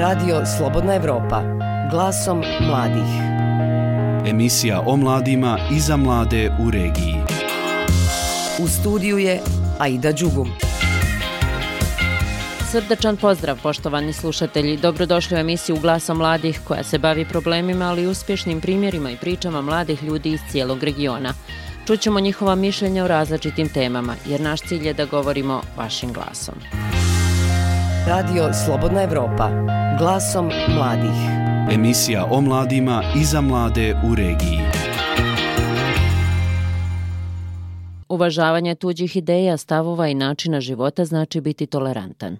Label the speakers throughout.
Speaker 1: Radio Slobodna Evropa. Glasom mladih.
Speaker 2: Emisija o mladima i za mlade u regiji.
Speaker 1: U studiju je Aida Đugum.
Speaker 3: Srdačan pozdrav, poštovani slušatelji. Dobrodošli u emisiju Glasa mladih koja se bavi problemima, ali i uspješnim primjerima i pričama mladih ljudi iz cijelog regiona. Čućemo njihova mišljenja o različitim temama, jer naš cilj je da govorimo vašim glasom.
Speaker 1: Radio Slobodna Evropa. Glasom mladih.
Speaker 2: Emisija o mladima i za mlade u regiji.
Speaker 3: Uvažavanje tuđih ideja, stavova i načina života znači biti tolerantan.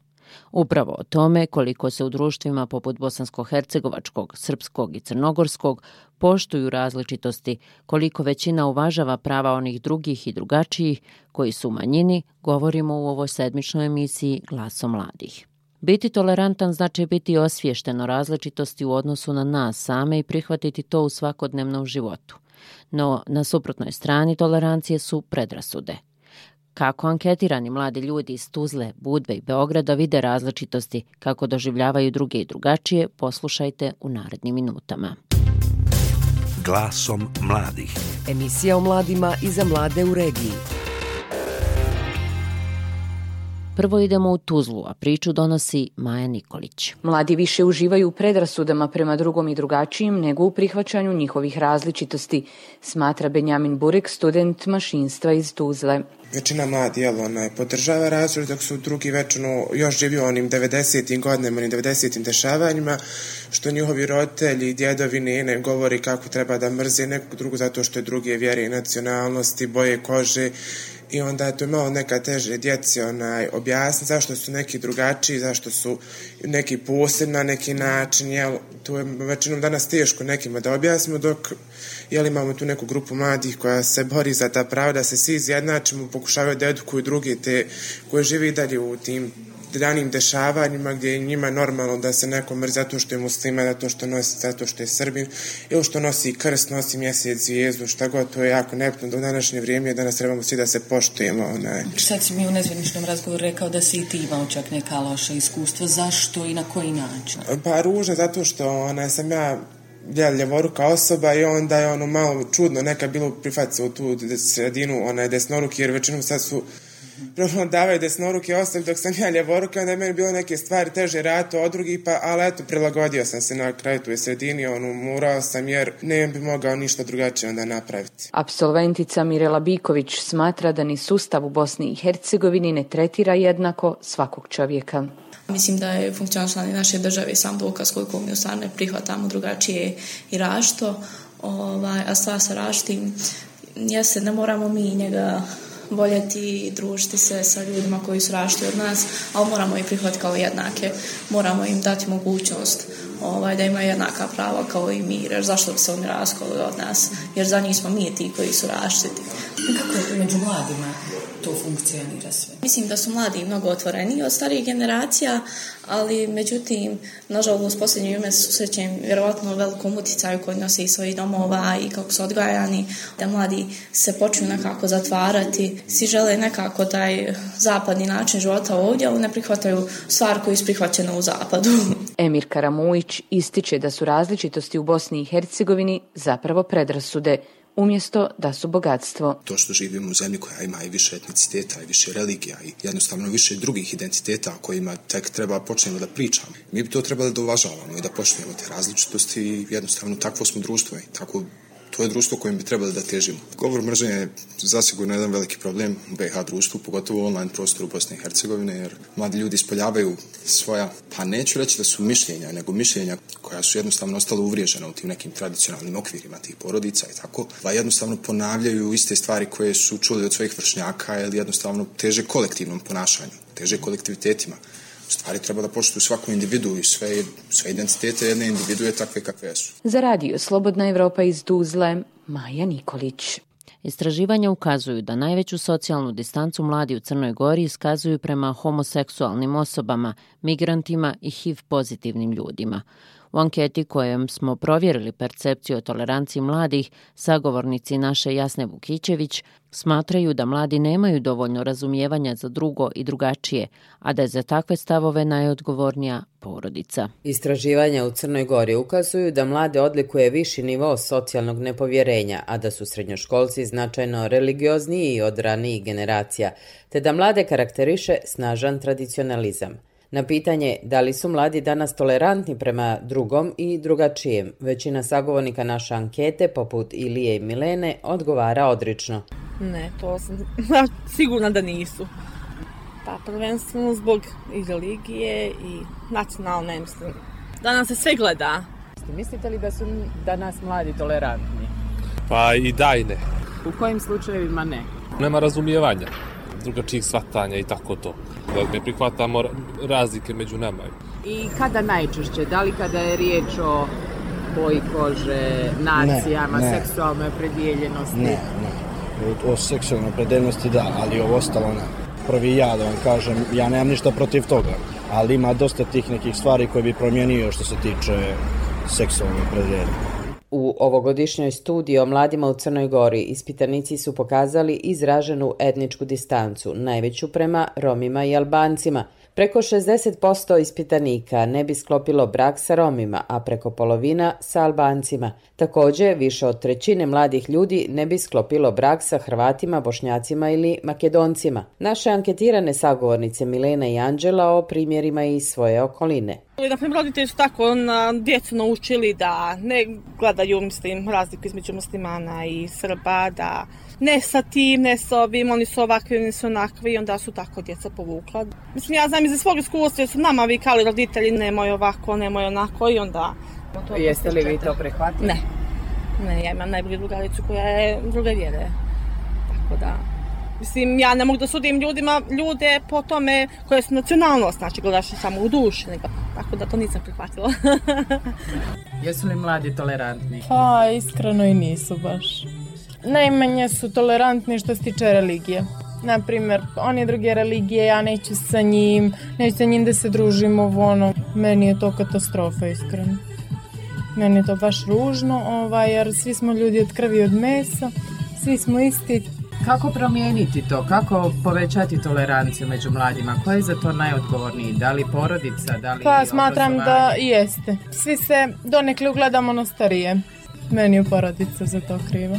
Speaker 3: Upravo o tome koliko se u društvima poput Bosansko-Hercegovačkog, Srpskog i Crnogorskog poštuju različitosti, koliko većina uvažava prava onih drugih i drugačijih koji su u manjini, govorimo u ovoj sedmičnoj emisiji Glaso mladih. Biti tolerantan znači biti osviješten o različitosti u odnosu na nas same i prihvatiti to u svakodnevnom životu. No, na suprotnoj strani tolerancije su predrasude – Kako anketirani mladi ljudi iz Tuzle, Budve i Beograda vide različitosti, kako doživljavaju druge i drugačije, poslušajte u narednim minutama.
Speaker 1: Glasom mladih. Emisija o mladima i za mlade u regiji.
Speaker 3: Prvo idemo u Tuzlu, a priču donosi Maja Nikolić.
Speaker 4: Mladi više uživaju u predrasudama prema drugom i drugačijim nego u prihvaćanju njihovih različitosti, smatra Benjamin Burek, student mašinstva iz Tuzle
Speaker 5: većina mladi, jel, onaj, podržava razvoj, dok su drugi već, ono, još živi onim 90. godinama, onim 90. dešavanjima, što njihovi roditelji, djedovi, nene, govori kako treba da mrze nekog drugu, zato što je druge vjere i nacionalnosti, boje kože, i onda to je malo neka teže djeci onaj, objasni zašto su neki drugačiji, zašto su neki posebni na neki način, jel, to je većinom danas teško nekima da objasnimo, dok jel, imamo tu neku grupu mladih koja se bori za ta prava da se svi izjednačimo, pokušavaju da edukuju drugi te koji živi dalje u tim danim dešavanjima gdje je njima normalno da se neko mrzi zato što je muslima, zato što nosi, zato što je srbin, ili što nosi krst, nosi mjesec, zvijezdu, šta god, to je jako nepno do današnje vrijeme, danas trebamo svi da se poštujemo. Onaj.
Speaker 6: Sad si mi u nezvaničnom razgovoru rekao da si i ti imao čak neka loša iskustva, zašto i na koji način?
Speaker 5: Pa ružno, zato što onaj, sam ja je ljevoruka osoba i onda je ono malo čudno neka bilo prifaciti u tu sredinu onaj desnoruki jer većinom sad su davaju desnoruke osobe dok sam ja ljevoruka onda je meni bilo neke stvari teže rato od drugih pa ali eto prilagodio sam se na kraju tu sredini ono morao sam jer ne bi mogao ništa drugačije onda napraviti.
Speaker 4: Absolventica Mirela Biković smatra da ni sustav u Bosni i Hercegovini ne tretira jednako svakog čovjeka.
Speaker 7: Mislim da je funkcionalni naše države sam dokaz koliko mi u stvarno prihvatamo drugačije i rašto, ovaj, a stvar sa raštim, jeste, ne moramo mi njega voljeti i družiti se sa ljudima koji su rašti od nas, ali moramo ih prihvatiti kao jednake. Moramo im dati mogućnost ovaj, da imaju jednaka prava kao i mi, jer zašto bi se oni raskoli od nas, jer za njih smo mi ti koji su raštiti.
Speaker 6: Kako je među mladima? To funkcionira sve.
Speaker 7: Mislim da su mladi mnogo otvoreni od starijih generacija, ali međutim, nažalost, posljednje ime se susrećem vjerovatno velikom uticaju koji nosi iz svojih domova i kako su odgajani, da mladi se počnu nekako zatvarati, svi žele nekako taj zapadni način života ovdje, ali ne prihvataju stvar koju je prihvaćena u zapadu.
Speaker 4: Emir Karamujić ističe da su različitosti u Bosni i Hercegovini zapravo predrasude, umjesto da su bogatstvo.
Speaker 8: To što živimo u zemlji koja ima i više etniciteta i više religija i jednostavno više drugih identiteta kojima tek treba počnemo da pričamo. Mi bi to trebali da uvažavamo i da počnemo te različitosti i jednostavno takvo smo društvo i tako to je društvo kojim bi trebali da težimo. Govor mržnje je zasigurno jedan veliki problem u BiH društvu, pogotovo u online prostoru Bosne i Hercegovine, jer mladi ljudi ispoljavaju svoja, pa neću reći da su mišljenja, nego mišljenja koja su jednostavno ostala uvriježena u tim nekim tradicionalnim okvirima tih porodica i tako, pa jednostavno ponavljaju iste stvari koje su čuli od svojih vršnjaka ili jednostavno teže kolektivnom ponašanju, teže kolektivitetima stvari treba da poštuju svaku individu i sve, sve identitete jedne individue takve kakve su.
Speaker 4: Za radio Slobodna Evropa iz Tuzle, Maja Nikolić.
Speaker 3: Istraživanja ukazuju da najveću socijalnu distancu mladi u Crnoj Gori iskazuju prema homoseksualnim osobama, migrantima i HIV pozitivnim ljudima. U anketi kojem smo provjerili percepciju o toleranciji mladih, sagovornici naše Jasne Vukićević smatraju da mladi nemaju dovoljno razumijevanja za drugo i drugačije, a da je za takve stavove najodgovornija porodica.
Speaker 9: Istraživanja u Crnoj Gori ukazuju da mlade odlikuje viši nivo socijalnog nepovjerenja, a da su srednjoškolci značajno religiozniji od ranijih generacija, te da mlade karakteriše snažan tradicionalizam. Na pitanje da li su mladi danas tolerantni prema drugom i drugačijem, većina sagovornika naše ankete, poput Ilije i Milene, odgovara odrično.
Speaker 10: Ne, to sam sigurna da nisu. Pa prvenstveno zbog i religije i nacionalne, mislim. Danas se sve gleda.
Speaker 9: Mislite li da su danas mladi tolerantni?
Speaker 11: Pa i da i ne.
Speaker 9: U kojim slučajevima ne?
Speaker 11: Nema razumijevanja drugačijih svatanja i tako to. Da ne prihvatamo razlike među nama.
Speaker 9: I kada najčešće? Da li kada je riječ o boji kože, nacijama, ne, ne. seksualnoj opredijeljenosti?
Speaker 12: Ne, ne. O, o seksualnoj opredijeljenosti da, ali ovo ostalo ne. Prvi ja da vam kažem, ja nemam ništa protiv toga, ali ima dosta tih nekih stvari koje bi promijenio što se tiče seksualne opredijeljenosti.
Speaker 9: U ovogodišnjoj studiji o mladima u Crnoj Gori ispitanici su pokazali izraženu etničku distancu, najveću prema Romima i Albancima – Preko 60% ispitanika ne bi sklopilo brak sa Romima, a preko polovina sa Albancima. Također, više od trećine mladih ljudi ne bi sklopilo brak sa Hrvatima, Bošnjacima ili Makedoncima. Naše anketirane sagovornice Milena i Anđela o primjerima iz svoje okoline.
Speaker 10: Na primjer, roditelji su tako na djecu naučili da ne gledaju, mislim, razliku između muslimana i Srba, da ne sa tim, ne sa ovim, oni su ovakvi, oni su onakvi, i onda su tako djeca povukla. Mislim, ja znam iz svog iskustva, su nama vikali roditelji, nemoj ovako, nemoj onako i onda...
Speaker 9: To Jeste li vi to prehvatili?
Speaker 10: Ne. Ne, ja imam najbolju drugaricu koja je druge vjere. Tako da... Mislim, ja ne mogu da sudim ljudima, ljude po tome koje su nacionalnost, znači gledaš samo u duši, nego, tako da to nisam prihvatila.
Speaker 9: Jesu li mladi tolerantni?
Speaker 13: Pa, iskreno i nisu baš najmanje su tolerantni što se tiče religije. Naprimjer, oni druge religije, ja neću sa njim, neću sa njim da se družim ovo, ono, meni je to katastrofa, iskreno. Meni je to baš ružno, ovaj, jer svi smo ljudi od krvi od mesa, svi smo isti.
Speaker 9: Kako promijeniti to? Kako povećati toleranciju među mladima? Ko je za to najodgovorniji? Da li porodica? Da li
Speaker 13: pa, smatram da jeste. Svi se donekle ugledamo na starije. Meni je porodica za to kriva.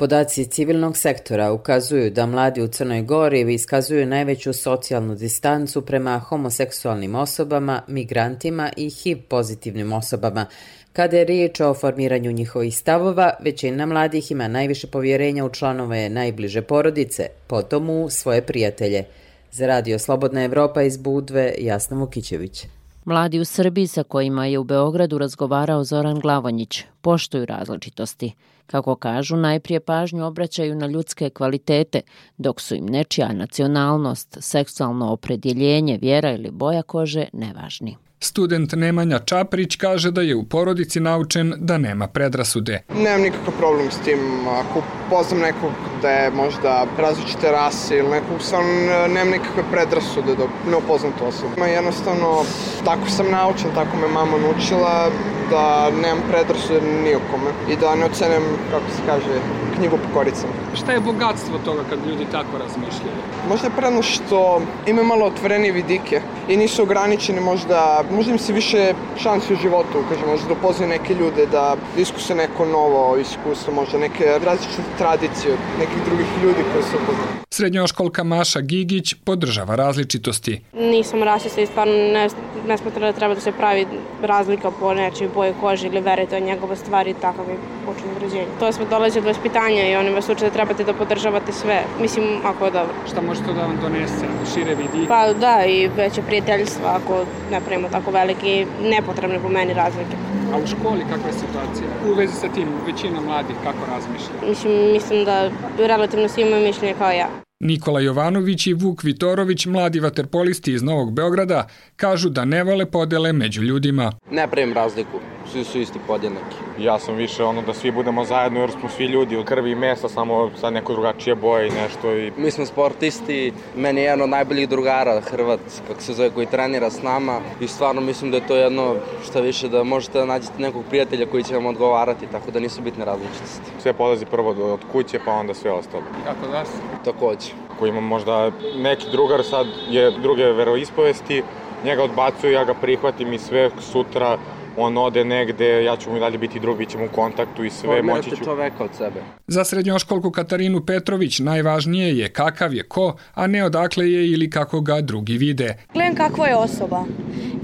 Speaker 9: Podaci civilnog sektora ukazuju da mladi u Crnoj Gori iskazuju najveću socijalnu distancu prema homoseksualnim osobama, migrantima i HIV pozitivnim osobama. Kada je riječ o formiranju njihovih stavova, većina mladih ima najviše povjerenja u članove najbliže porodice, potom u svoje prijatelje. Za radio Slobodna Evropa iz Budve, Jasna Vukićević.
Speaker 3: Mladi u Srbiji sa kojima je u Beogradu razgovarao Zoran Glavonjić poštuju različitosti. Kako kažu, najprije pažnju obraćaju na ljudske kvalitete, dok su im nečija nacionalnost, seksualno opredjeljenje, vjera ili boja kože nevažni.
Speaker 14: Student Nemanja Čaprić kaže da je u porodici naučen da nema predrasude.
Speaker 15: Nemam nikakav problem s tim. Ako poznam nekog da je možda različite rase ili nekog, sam nemam nikakve predrasude da ne upoznam to osobu. Jednostavno, tako sam naučen, tako me mama naučila da nemam predrasude nijekome i da ne ocenem, kako se kaže, knjigu po koricama.
Speaker 14: Šta je bogatstvo toga kad ljudi tako razmišljaju?
Speaker 15: Možda je predno što imaju malo otvorenije vidike i nisu ograničeni možda, možda im se više šansi u životu, kaže, možda da upoznaju neke ljude, da iskuse neko novo iskustvo, možda neke različite tradicije od nekih drugih ljudi koji su upoznali.
Speaker 14: Srednjoškolka Maša Gigić podržava različitosti.
Speaker 16: Nisam rasista i stvarno ne, ne smatra da treba da se pravi razlika po nečoj boje kože ili vere, to je njegova stvar i takav je počin rođenja. To smo dolazi od vaspitanja i oni vas uče da trebate da podržavate sve. Mislim, ako je dobro.
Speaker 14: Šta može to da vam donese? Šire vidi?
Speaker 16: Pa da, i veće prijateljstva ako ne pravimo tako velike nepotrebne po meni razlike.
Speaker 14: A u školi kakva je situacija? U vezi sa tim, većina mladih kako razmišlja?
Speaker 16: Mislim, mislim da relativno svi imaju mišljenje kao ja.
Speaker 14: Nikola Jovanović i Vuk Vitorović, mladi vaterpolisti iz Novog Beograda, kažu da ne vole podele među ljudima.
Speaker 17: Ne pravim razliku svi su isti podjednaki.
Speaker 18: Ja sam više ono da svi budemo zajedno jer smo svi ljudi od krvi i mesa, samo sa neko drugačije boje i nešto. I...
Speaker 17: Mi smo sportisti, meni je jedan od najboljih drugara, Hrvat, kako se zove, koji trenira s nama i stvarno mislim da je to jedno šta više da možete da nađete nekog prijatelja koji će vam odgovarati, tako da nisu bitne različitosti.
Speaker 18: Sve polazi prvo od kuće pa onda sve ostalo.
Speaker 17: Kako vas? Takođe.
Speaker 18: Ako imam možda neki drugar sad je druge veroispovesti, njega odbacuju, ja ga prihvatim i sve sutra on ode negde, ja ću mu dalje biti drug, bit ćemo u kontaktu i sve, moći ću...
Speaker 17: čoveka od sebe.
Speaker 14: Za srednjoškolku Katarinu Petrović najvažnije je kakav je ko, a ne odakle je ili kako ga drugi vide.
Speaker 19: Gledam kakva je osoba.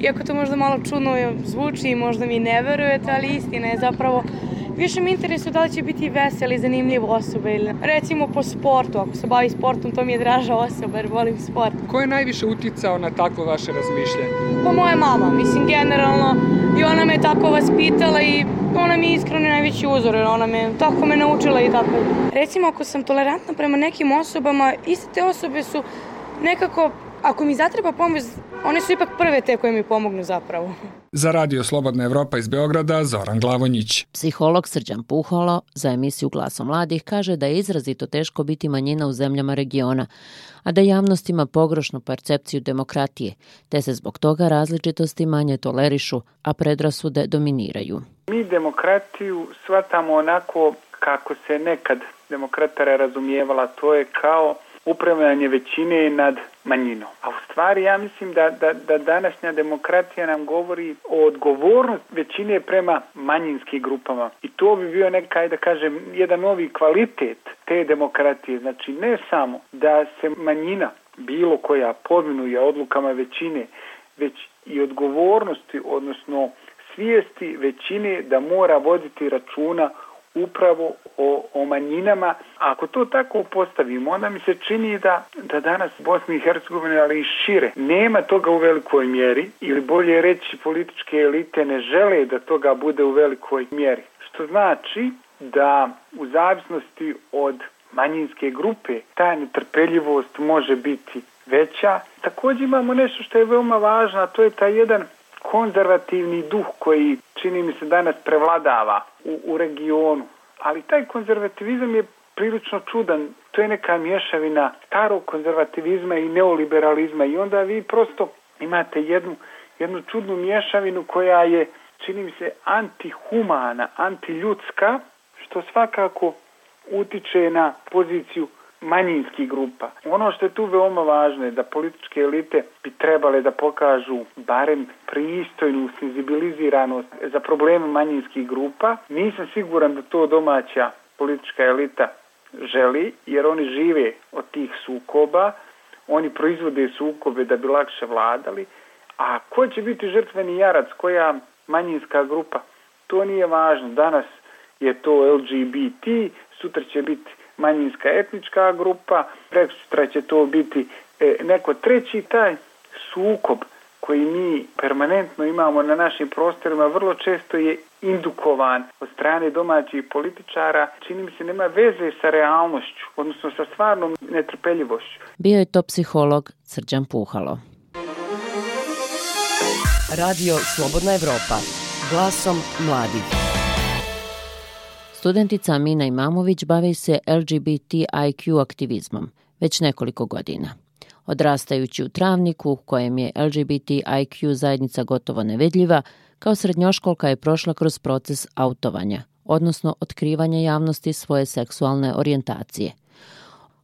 Speaker 19: Iako to možda malo čudno zvuči i možda mi ne verujete, ali istina je zapravo Više mi interesuje da li će biti vesel i zanimljiv osoba ili recimo po sportu, ako se bavi sportom to mi je draža osoba jer volim sport.
Speaker 14: Ko je najviše uticao na takvo vaše razmišljanje?
Speaker 19: Pa moja mama, mislim generalno i ona me tako vaspitala i ona mi je iskreno najveći uzor jer ona me tako me naučila i tako. Recimo ako sam tolerantna prema nekim osobama, iste te osobe su nekako ako mi zatreba pomoć, one su ipak prve te koje mi pomognu zapravo.
Speaker 14: Za Radio Slobodna Evropa iz Beograda, Zoran Glavonjić.
Speaker 3: Psiholog Srđan Puholo za emisiju Glaso mladih kaže da je izrazito teško biti manjina u zemljama regiona, a da javnost ima pogrošnu percepciju demokratije, te se zbog toga različitosti manje tolerišu, a predrasude dominiraju.
Speaker 20: Mi demokratiju shvatamo onako kako se nekad demokratara razumijevala, to je kao upravljanje većine nad manjinom. A u stvari ja mislim da, da, da današnja demokracija nam govori o odgovornost većine prema manjinskim grupama. I to bi bio nekaj da kažem jedan novi kvalitet te demokratije. Znači ne samo da se manjina bilo koja povinuje odlukama većine, već i odgovornosti, odnosno svijesti većine da mora voditi računa upravo o, o manjinama. Ako to tako postavimo, onda mi se čini da, da danas Bosni i Hercegovine, ali i šire, nema toga u velikoj mjeri, ili bolje reći političke elite ne žele da toga bude u velikoj mjeri. Što znači da u zavisnosti od manjinske grupe ta netrpeljivost može biti veća. Također imamo nešto što je veoma važno, a to je taj jedan konzervativni duh koji čini mi se danas prevladava u, u regionu. Ali taj konzervativizam je prilično čudan. To je neka mješavina starog konzervativizma i neoliberalizma i onda vi prosto imate jednu, jednu čudnu mješavinu koja je, čini mi se, antihumana, antiljudska, što svakako utiče na poziciju manjinskih grupa. Ono što je tu veoma važno je da političke elite bi trebale da pokažu barem pristojnu senzibiliziranost za probleme manjinskih grupa. Nisam siguran da to domaća politička elita želi, jer oni žive od tih sukoba, oni proizvode sukobe da bi lakše vladali, a ko će biti žrtveni jarac, koja manjinska grupa, to nije važno. Danas je to LGBT, sutra će biti manjinska etnička grupa, prekstra će to biti e, neko treći taj sukob koji mi permanentno imamo na našim prostorima vrlo često je indukovan od strane domaćih političara, čini mi se nema veze sa realnošću, odnosno sa stvarnom netrpeljivošću.
Speaker 3: Bio je to psiholog Srđan Puhalo.
Speaker 1: Radio Slobodna Evropa. Glasom mladih.
Speaker 3: Studentica Amina Imamović bavi se LGBTIQ aktivizmom već nekoliko godina. Odrastajući u travniku, u kojem je LGBTIQ zajednica gotovo nevedljiva, kao srednjoškolka je prošla kroz proces autovanja, odnosno otkrivanja javnosti svoje seksualne orijentacije.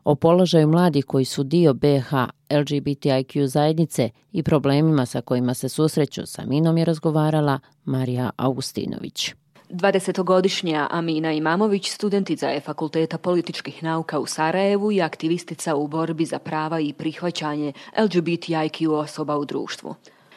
Speaker 3: O položaju mladih koji su dio BH LGBTIQ zajednice i problemima sa kojima se susreću sa Minom je razgovarala Marija Augustinović.
Speaker 4: 20-godišnja Amina Imamović studentica je Fakulteta političkih nauka u Sarajevu i aktivistica u borbi za prava i prihvaćanje LGBTIQ osoba u društvu.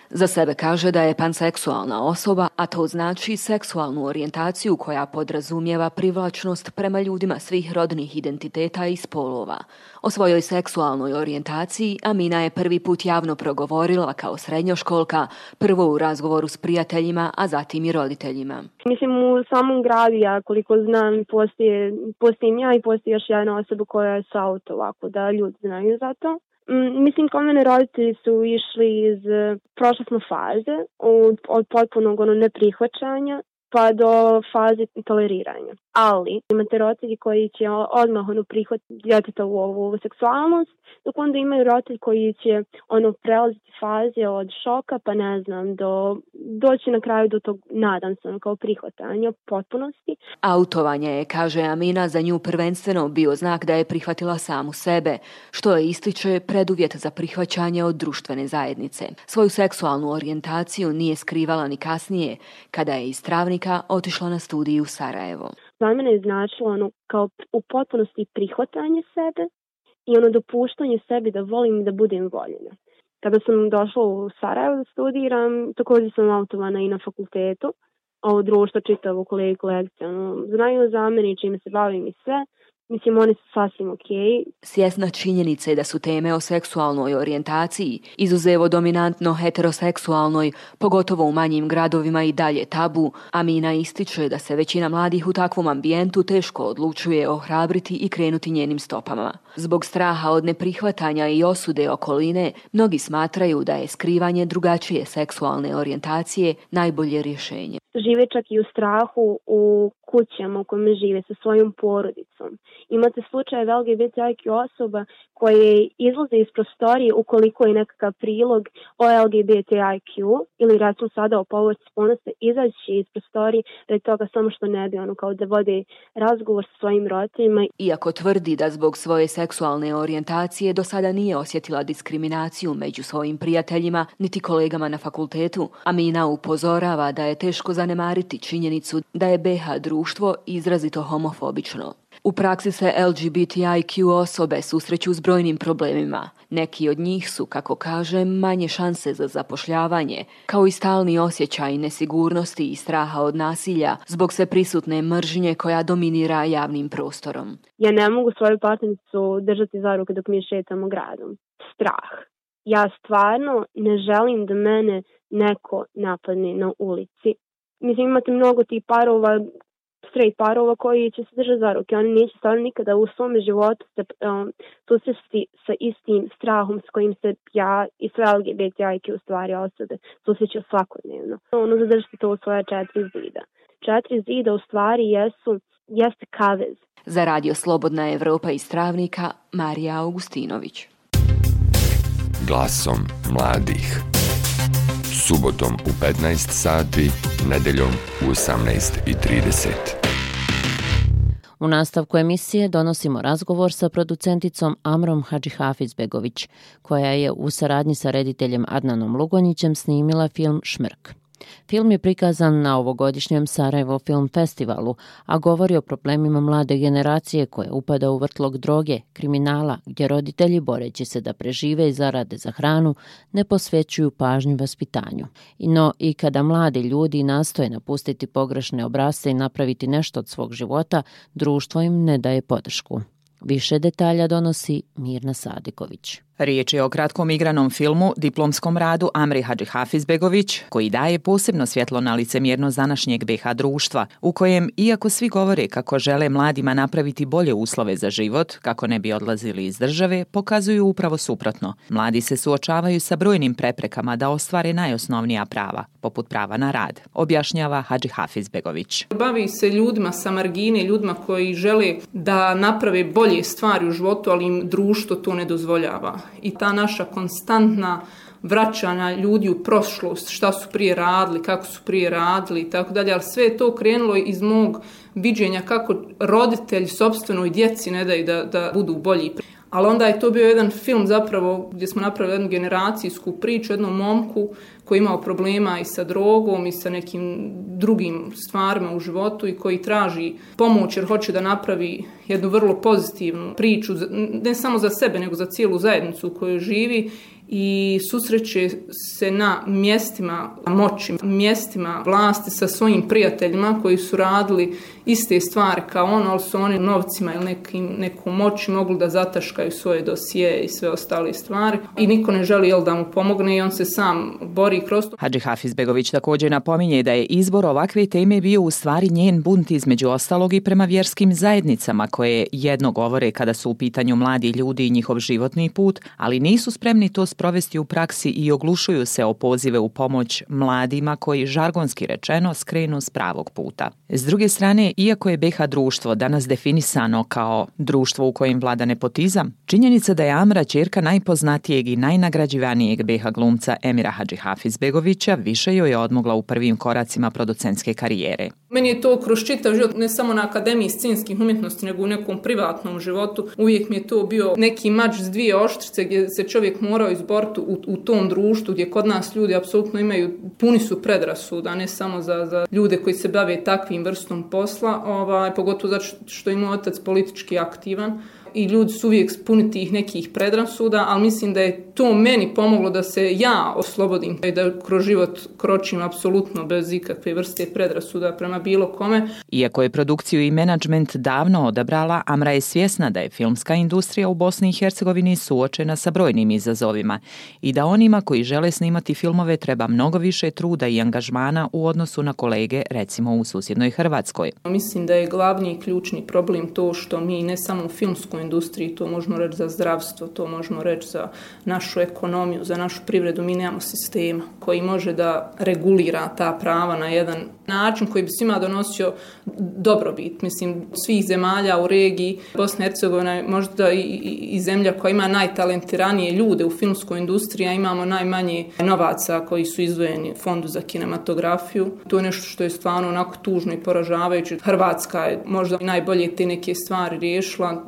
Speaker 4: Za sebe kaže da je panseksualna osoba, a to znači seksualnu orijentaciju koja podrazumijeva privlačnost prema ljudima svih rodnih identiteta i spolova. O svojoj seksualnoj orijentaciji Amina je prvi put javno progovorila kao srednjoškolka, prvo u razgovoru s prijateljima, a zatim i roditeljima.
Speaker 21: Mislim, u samom gradu, ja koliko znam, postoje, postoji ja i postoji još jedna osoba koja je sa auto, ovako da ljudi znaju za to. Mm, mislim, kao mene roditelji su išli iz, eh, prošle smo faze od, od potpunog ono neprihvaćanja pa do faze toleriranja. Ali imate roditelji koji će odmah ono prihvat djeteta u ovu seksualnost, dok onda imaju roditelji koji će ono prelaziti faze od šoka, pa ne znam, do doći na kraju do tog, nadam se, ono, kao prihvatanja potpunosti.
Speaker 4: Autovanje je, kaže Amina, za nju prvenstveno bio znak da je prihvatila samu sebe, što je ističe preduvjet za prihvaćanje od društvene zajednice. Svoju seksualnu orijentaciju nije skrivala ni kasnije, kada je iz Travnika otišla na studiju u Sarajevo.
Speaker 21: Za mene je značilo ono kao u potpunosti prihvatanje sebe i ono dopuštanje sebi da volim i da budem voljena. Kada sam došla u Sarajevo da studiram, također sam autovana i na fakultetu, ovo društvo čitavo kolegi kolekcije, ono, znaju za mene i čime se bavim i sve, Mislim, one su sasvim okej. Okay.
Speaker 4: Svjesna činjenice da su teme o seksualnoj orijentaciji, izuzevo dominantno heteroseksualnoj, pogotovo u manjim gradovima i dalje tabu, Amina ističe da se većina mladih u takvom ambijentu teško odlučuje ohrabriti i krenuti njenim stopama. Zbog straha od neprihvatanja i osude okoline, mnogi smatraju da je skrivanje drugačije seksualne orijentacije najbolje rješenje.
Speaker 21: Žive čak i u strahu u kućama u kojima žive sa svojom porodicom. Imate slučaje LGBTIQ osoba koje izlaze iz prostorije ukoliko je nekakav prilog o LGBTIQ ili recimo sada o povrći spolnosti izaći iz prostorije da toga samo što ne bi ono kao da vode razgovor sa svojim roditeljima.
Speaker 4: Iako tvrdi da zbog svoje seksualne seksualne orijentacije do sada nije osjetila diskriminaciju među svojim prijateljima niti kolegama na fakultetu, Amina upozorava da je teško zanemariti činjenicu da je BH društvo izrazito homofobično. U praksi se LGBTIQ osobe susreću s brojnim problemima. Neki od njih su, kako kaže, manje šanse za zapošljavanje, kao i stalni osjećaj nesigurnosti i straha od nasilja zbog se prisutne mržnje koja dominira javnim prostorom.
Speaker 21: Ja ne mogu svoju partnericu držati za ruke dok mi šetamo gradom. Strah. Ja stvarno ne želim da mene neko napadne na ulici. Mislim, imate mnogo tih parova straight parova koji će se držati za ruke. Oni neće stvarno nikada u svom životu se um, susresti sa istim strahom s kojim se ja i sve LGBTIQ u stvari osobe susreću svakodnevno. Ono zadržati to u svoje četiri zida. Četiri zida u stvari jesu, jeste kavez.
Speaker 4: Za radio Slobodna Evropa iz Travnika, Marija Augustinović.
Speaker 22: Glasom mladih. Subotom u 15 sati, nedeljom u 18.30.
Speaker 3: U nastavku emisije donosimo razgovor sa producenticom Amrom Hadžihafizbegović, koja je u saradnji sa rediteljem Adnanom Lugonjićem snimila film Šmrk. Film je prikazan na ovogodišnjem Sarajevo Film Festivalu, a govori o problemima mlade generacije koje upada u vrtlog droge, kriminala, gdje roditelji, boreći se da prežive i zarade za hranu, ne posvećuju pažnju vaspitanju. No i kada mladi ljudi nastoje napustiti pogrešne obrasce i napraviti nešto od svog života, društvo im ne daje podršku. Više detalja donosi Mirna Sadiković.
Speaker 23: Riječ je o kratkom igranom filmu, diplomskom radu Amri Hadži Hafizbegović, koji daje posebno svjetlo na licemjernost današnjeg BH društva, u kojem, iako svi govore kako žele mladima napraviti bolje uslove za život, kako ne bi odlazili iz države, pokazuju upravo suprotno. Mladi se suočavaju sa brojnim preprekama da ostvare najosnovnija prava, poput prava na rad, objašnjava Hadži Hafizbegović.
Speaker 24: Bavi se ljudima sa margine, ljudima koji žele da naprave bolje stvari u životu, ali im društvo to ne dozvoljava i ta naša konstantna vraćanja ljudi u prošlost, šta su prije radili, kako su prije radili i tako dalje, ali sve je to krenulo iz mog viđenja kako roditelji sobstvenoj djeci ne daju da, da budu bolji. Ali onda je to bio jedan film zapravo gdje smo napravili jednu generacijsku priču, jednom momku koji imao problema i sa drogom i sa nekim drugim stvarima u životu i koji traži pomoć jer hoće da napravi jednu vrlo pozitivnu priču, ne samo za sebe nego za cijelu zajednicu u kojoj živi i susreće se na mjestima moći, mjestima vlasti sa svojim prijateljima koji su radili iste stvari kao on, ali su oni novcima ili nekim, neku moći mogli da zataškaju svoje dosije i sve ostale stvari. I niko ne želi jel, da mu pomogne i on se sam bori kroz to.
Speaker 23: Hadži Hafizbegović također napominje da je izbor ovakve teme bio u stvari njen bunt između ostalog i prema vjerskim zajednicama koje jedno govore kada su u pitanju mladi ljudi i njihov životni put, ali nisu spremni to sprovesti u praksi i oglušuju se o pozive u pomoć mladima koji, žargonski rečeno, skrenu s pravog puta. S druge strane, iako je BH društvo danas definisano kao društvo u kojem vlada nepotizam, činjenica da je Amra čerka najpoznatijeg i najnagrađivanijeg BH glumca Emira Hadži Izbegovića više joj je odmogla u prvim koracima producentske karijere.
Speaker 24: Meni je to kroz čitav život, ne samo na Akademiji scenskih umjetnosti, nego u nekom privatnom životu. Uvijek mi je to bio neki mač s dvije oštrice gdje se čovjek morao izboriti u, u tom društvu gdje kod nas ljudi apsolutno imaju, puni su predrasuda, ne samo za, za ljude koji se bave takvim vrstom posla, ovaj, pogotovo zato što im otac politički aktivan i ljudi su uvijek puni tih nekih predrasuda, ali mislim da je to meni pomoglo da se ja oslobodim i da kroz život kročim apsolutno bez ikakve vrste predrasuda prema bilo kome.
Speaker 23: Iako je produkciju i menadžment davno odabrala, Amra je svjesna da je filmska industrija u Bosni i Hercegovini suočena sa brojnim izazovima i da onima koji žele snimati filmove treba mnogo više truda i angažmana u odnosu na kolege, recimo u susjednoj Hrvatskoj.
Speaker 24: Mislim da je glavni i ključni problem to što mi ne samo u filmskoj industriji, to možemo reći za zdravstvo, to možemo reći za našu ekonomiju, za našu privredu, mi nemamo sistema koji može da regulira ta prava na jedan način koji bi svima donosio dobrobit. Mislim, svih zemalja u regiji, Bosna i Hercegovina je možda i, i, i zemlja koja ima najtalentiranije ljude u filmskoj industriji, a imamo najmanje novaca koji su izdvojeni fondu za kinematografiju. To je nešto što je stvarno onako tužno i poražavajuće. Hrvatska je možda najbolje te neke stvari riješila,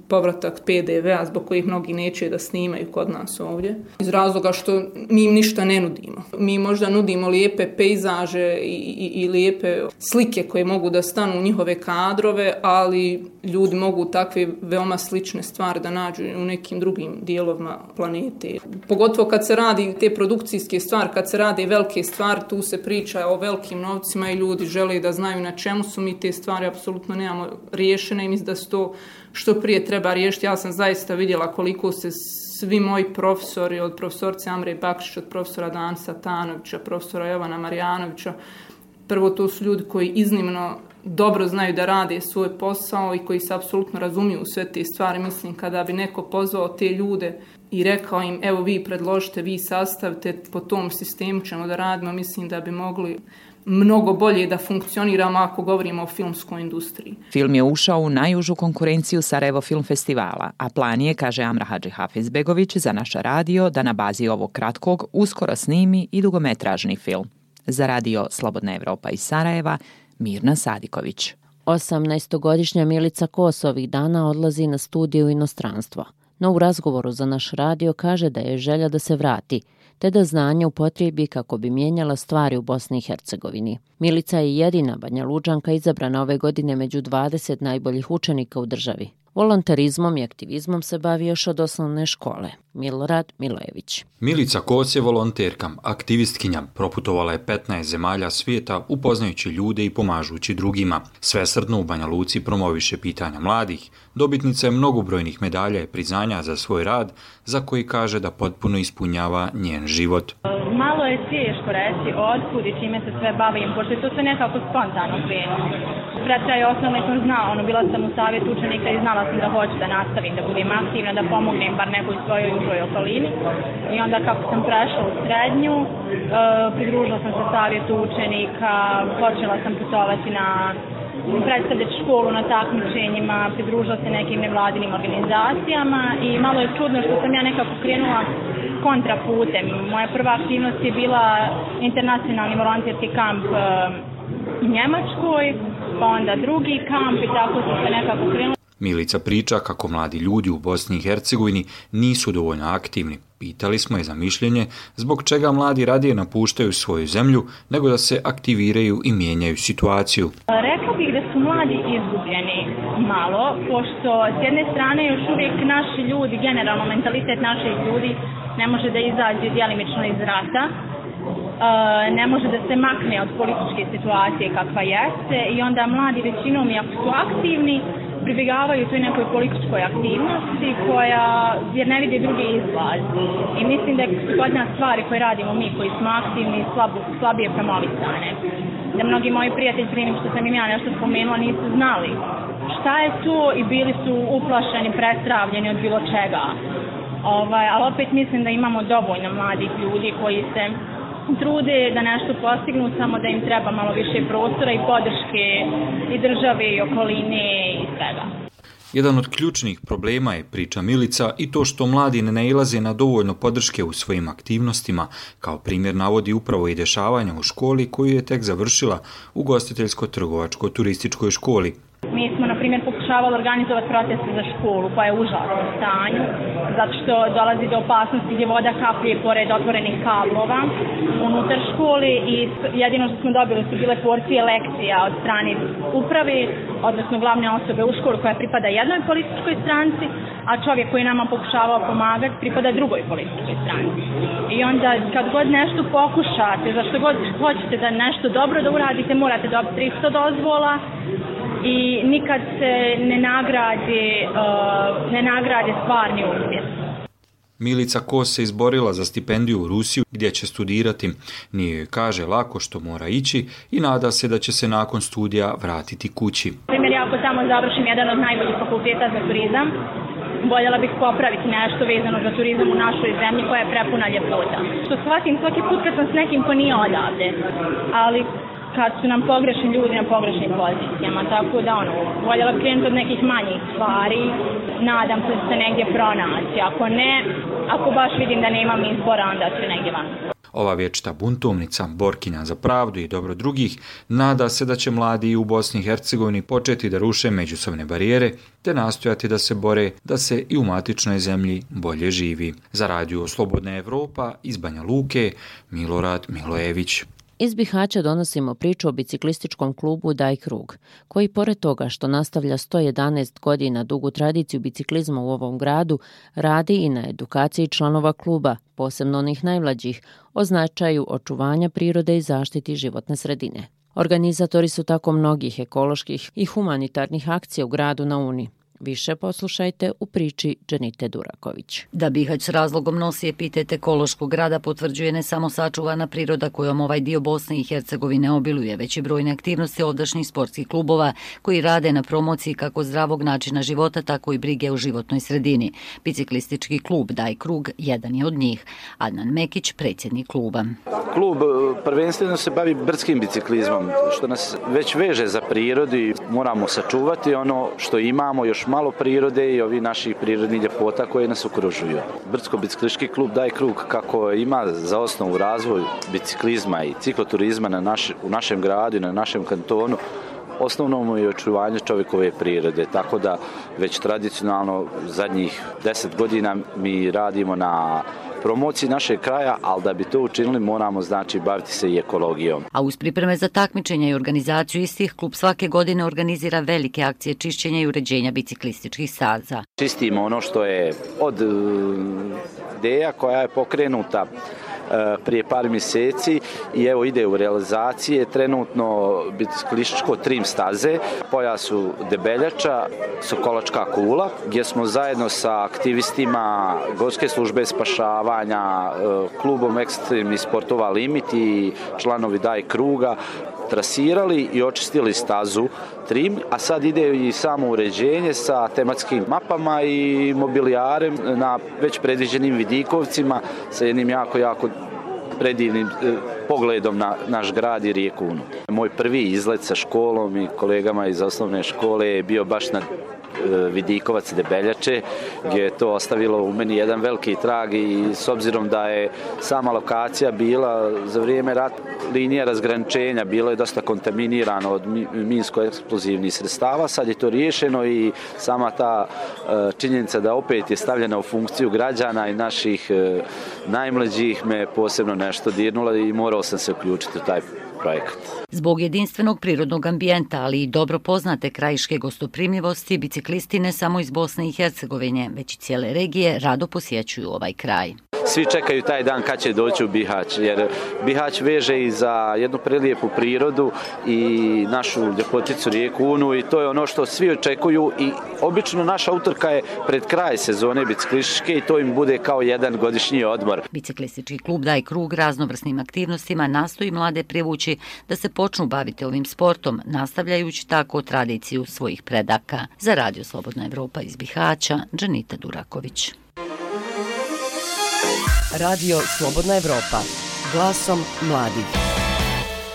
Speaker 24: povratak PDV-a zbog kojih mnogi neće da snimaju kod nas ovdje. Iz razloga što mi im ništa ne nudimo. Mi možda nudimo lijepe pejzaže i, i, i lijepe slike koje mogu da stanu u njihove kadrove, ali ljudi mogu takve veoma slične stvari da nađu u nekim drugim dijelovima planete. Pogotovo kad se radi te produkcijske stvari, kad se radi velike stvari, tu se priča o velikim novcima i ljudi žele da znaju na čemu su mi te stvari, apsolutno nemamo riješene i mislim da su to što prije treba riješiti. Ja sam zaista vidjela koliko se svi moji profesori, od profesorce Amre Bakšić, od profesora Dansa Tanovića, profesora Jovana Marijanovića, prvo to su ljudi koji iznimno dobro znaju da rade svoj posao i koji se apsolutno razumiju sve te stvari. Mislim, kada bi neko pozvao te ljude i rekao im, evo vi predložite, vi sastavite, po tom sistemu ćemo da radimo, mislim da bi mogli mnogo bolje da funkcioniramo ako govorimo o filmskoj industriji.
Speaker 23: Film je ušao u najužu konkurenciju Sarajevo Film Festivala, a plan je, kaže Amra Hadži Hafizbegović, za naša radio da na bazi ovog kratkog uskoro snimi i dugometražni film. Za radio Slobodna Evropa iz Sarajeva, Mirna Sadiković.
Speaker 3: 18-godišnja Milica Kos ovih dana odlazi na studiju u inostranstvo. No u razgovoru za naš radio kaže da je želja da se vrati – te da znanje upotrijebi kako bi mijenjala stvari u Bosni i Hercegovini. Milica je jedina Banja Luđanka izabrana ove godine među 20 najboljih učenika u državi. Volontarizmom i aktivizmom se bavi još od osnovne škole. Milorad Milojević.
Speaker 25: Milica Koc je volonterka, aktivistkinja, proputovala je 15 zemalja svijeta upoznajući ljude i pomažući drugima. Svesrdno u Banja Luci promoviše pitanja mladih, dobitnica je mnogobrojnih medalja i priznanja za svoj rad, za koji kaže da potpuno ispunjava njen život.
Speaker 26: Malo je teško reći otkud i čime se sve bavim, pošto je to sve nekako spontano krenuo. Pred kraj osnovne sam znao, ono, bila sam u savjetu učenika i znala sam da hoću da nastavim, da budem aktivna, da pomognem bar nekoj svojoj užoj okolini. I onda kako sam prešla u srednju, e, pridružila sam se savjetu učenika, počela sam putovati na predstavljati školu na takmičenjima, pridružila se nekim nevladinim organizacijama i malo je čudno što sam ja nekako krenula kontraputem. Moja prva aktivnost je bila internacionalni volonterski kamp e, u Njemačkoj, pa onda drugi kamp i tako su se nekako krenula.
Speaker 25: Milica priča kako mladi ljudi u Bosni i Hercegovini nisu dovoljno aktivni. Pitali smo je za mišljenje zbog čega mladi radije napuštaju svoju zemlju nego da se aktiviraju i mijenjaju situaciju.
Speaker 26: Rekla bih da su mladi izgubljeni malo, pošto s jedne strane još uvijek naši ljudi, generalno mentalitet naših ljudi ne može da izađe dijelimično iz rata, e, ne može da se makne od političke situacije kakva jeste i onda mladi većinom, ako su aktivni, pribjegavaju toj nekoj političkoj aktivnosti koja, jer ne vide drugi izlaz. I mislim da je kod nas stvari koje radimo mi koji smo aktivni slabo, slabije promovisane. Da mnogi moji prijatelji primim što sam im ja nešto spomenula nisu znali šta je to i bili su uplašeni, prestravljeni od bilo čega. Ovaj, ali opet mislim da imamo dovoljno mladih ljudi koji se trude da nešto postignu, samo da im treba malo više prostora i podrške i države i okoline i svega.
Speaker 25: Jedan od ključnih problema je priča Milica i to što mladi ne nailaze na dovoljno podrške u svojim aktivnostima, kao primjer navodi upravo i dešavanja u školi koju je tek završila u gostiteljsko-trgovačko-turističkoj školi
Speaker 26: Mi smo, na primjer, pokušavali organizovati proteste za školu koja je u užasnom stanju, zato što dolazi do opasnosti gdje voda kaplje pored otvorenih kablova unutar škole i jedino što smo dobili su bile porcije lekcija od strane upravi, odnosno glavne osobe u školu koja pripada jednoj političkoj stranci, a čovjek koji nama pokušavao pomagati pripada drugoj političkoj stranci. I onda kad god nešto pokušate, za što god hoćete da nešto dobro da uradite, morate dobiti 300 dozvola, i nikad se ne nagrade, uh, ne nagrade stvarni uspjeh.
Speaker 25: Milica Kos se izborila za stipendiju u Rusiju gdje će studirati. Nije joj kaže lako što mora ići i nada se da će se nakon studija vratiti kući.
Speaker 26: Primjer, ja ako tamo završim jedan od najboljih fakulteta za turizam, voljela bih popraviti nešto vezano za turizam u našoj zemlji koja je prepuna ljepota. Što shvatim svaki put kad sam s nekim ko nije odavde, ali kad su nam pogrešni ljudi na pogrešnim pozicijama, tako da ono, voljela krenuti od nekih manjih stvari, nadam se da se negdje pronaći, ako ne, ako baš vidim da nemam izbora, onda ću negdje van.
Speaker 25: Ova vječita buntovnica, borkinja za pravdu i dobro drugih, nada se da će mladi u Bosni i Hercegovini početi da ruše međusobne barijere, te nastojati da se bore da se i u matičnoj zemlji bolje živi. Za radio Slobodna Evropa iz Banja Luke, Milorad Milojević.
Speaker 3: Iz Bihaća donosimo priču o biciklističkom klubu Daj Krug, koji pored toga što nastavlja 111 godina dugu tradiciju biciklizma u ovom gradu, radi i na edukaciji članova kluba, posebno onih najmlađih, o značaju očuvanja prirode i zaštiti životne sredine. Organizatori su tako mnogih ekoloških i humanitarnih akcija u gradu na Uni. Više poslušajte u priči Dženite Duraković.
Speaker 27: Da Bihać s razlogom nosi epitet ekološkog grada potvrđuje ne samo sačuvana priroda kojom ovaj dio Bosne i Hercegovine obiluje, već i brojne aktivnosti ovdašnjih sportskih klubova koji rade na promociji kako zdravog načina života, tako i brige u životnoj sredini. Biciklistički klub Daj Krug jedan je od njih. Adnan Mekić, predsjednik kluba.
Speaker 28: Klub e, prvenstveno se bavi brdskim biciklizmom, što nas već veže za prirodi. Moramo sačuvati ono što imamo još malo prirode i ovi naših prirodnih ljepota koje nas okružuju. Brdsko-bicikliški klub daje krug kako ima za osnovu razvoj biciklizma i cikloturizma na naš, u našem gradu i na našem kantonu osnovno mu je očuvanje čovjekove prirode, tako da već tradicionalno zadnjih deset godina mi radimo na promociji našeg kraja, ali da bi to učinili moramo znači baviti se i ekologijom.
Speaker 27: A uz pripreme za takmičenje i organizaciju istih, klub svake godine organizira velike akcije čišćenja i uređenja biciklističkih staza.
Speaker 28: Čistimo ono što je od e, ideja koja je pokrenuta E, prije par mjeseci i evo ide u realizacije. Trenutno biciklističko trim staze pojasu Debeljača Sokolačka kula gdje smo zajedno sa aktivistima Gorske službe spašavanja e, klubom ekstremnih sportova Limit i članovi Daj Kruga trasirali i očistili stazu trim, a sad ide i samo uređenje sa tematskim mapama i mobilijarem na već predviđenim vidikovcima sa jednim jako, jako predivnim e, pogledom na naš grad i rijeku Unu. Moj prvi izlet sa školom i kolegama iz osnovne škole je bio baš na E, Vidikovac Debeljače, gdje je to ostavilo u meni jedan veliki trag i s obzirom da je sama lokacija bila za vrijeme rat linija razgraničenja, bilo je dosta kontaminirano od minsko-eksplozivnih sredstava, sad je to riješeno i sama ta e, činjenica da opet je stavljena u funkciju građana i naših e, najmlađih me posebno nešto dirnula i morao sam se uključiti u taj projekat.
Speaker 27: Zbog jedinstvenog prirodnog ambijenta, ali i dobro poznate krajiške gostoprimljivosti, biciklisti ne samo iz Bosne i Hercegovine, već i cijele regije rado posjećuju ovaj kraj
Speaker 28: svi čekaju taj dan kad će doći u Bihać, jer Bihać veže i za jednu prelijepu prirodu i našu ljepoticu rijeku Unu i to je ono što svi očekuju i obično naša utrka je pred kraj sezone biciklističke i to im bude kao jedan godišnji odmor.
Speaker 27: Biciklistički klub Daj krug raznovrsnim aktivnostima nastoji mlade privući da se počnu baviti ovim sportom, nastavljajući tako tradiciju svojih predaka. Za Radio Slobodna Evropa iz Bihaća, Džanita Duraković.
Speaker 1: Radio Slobodna Evropa. Glasom mladih.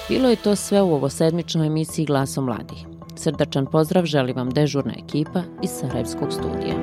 Speaker 3: Bilo je to sve u ovo sedmičnoj emisiji Glasom mladih. Srdačan pozdrav želi vam dežurna ekipa iz Sarajevskog studija.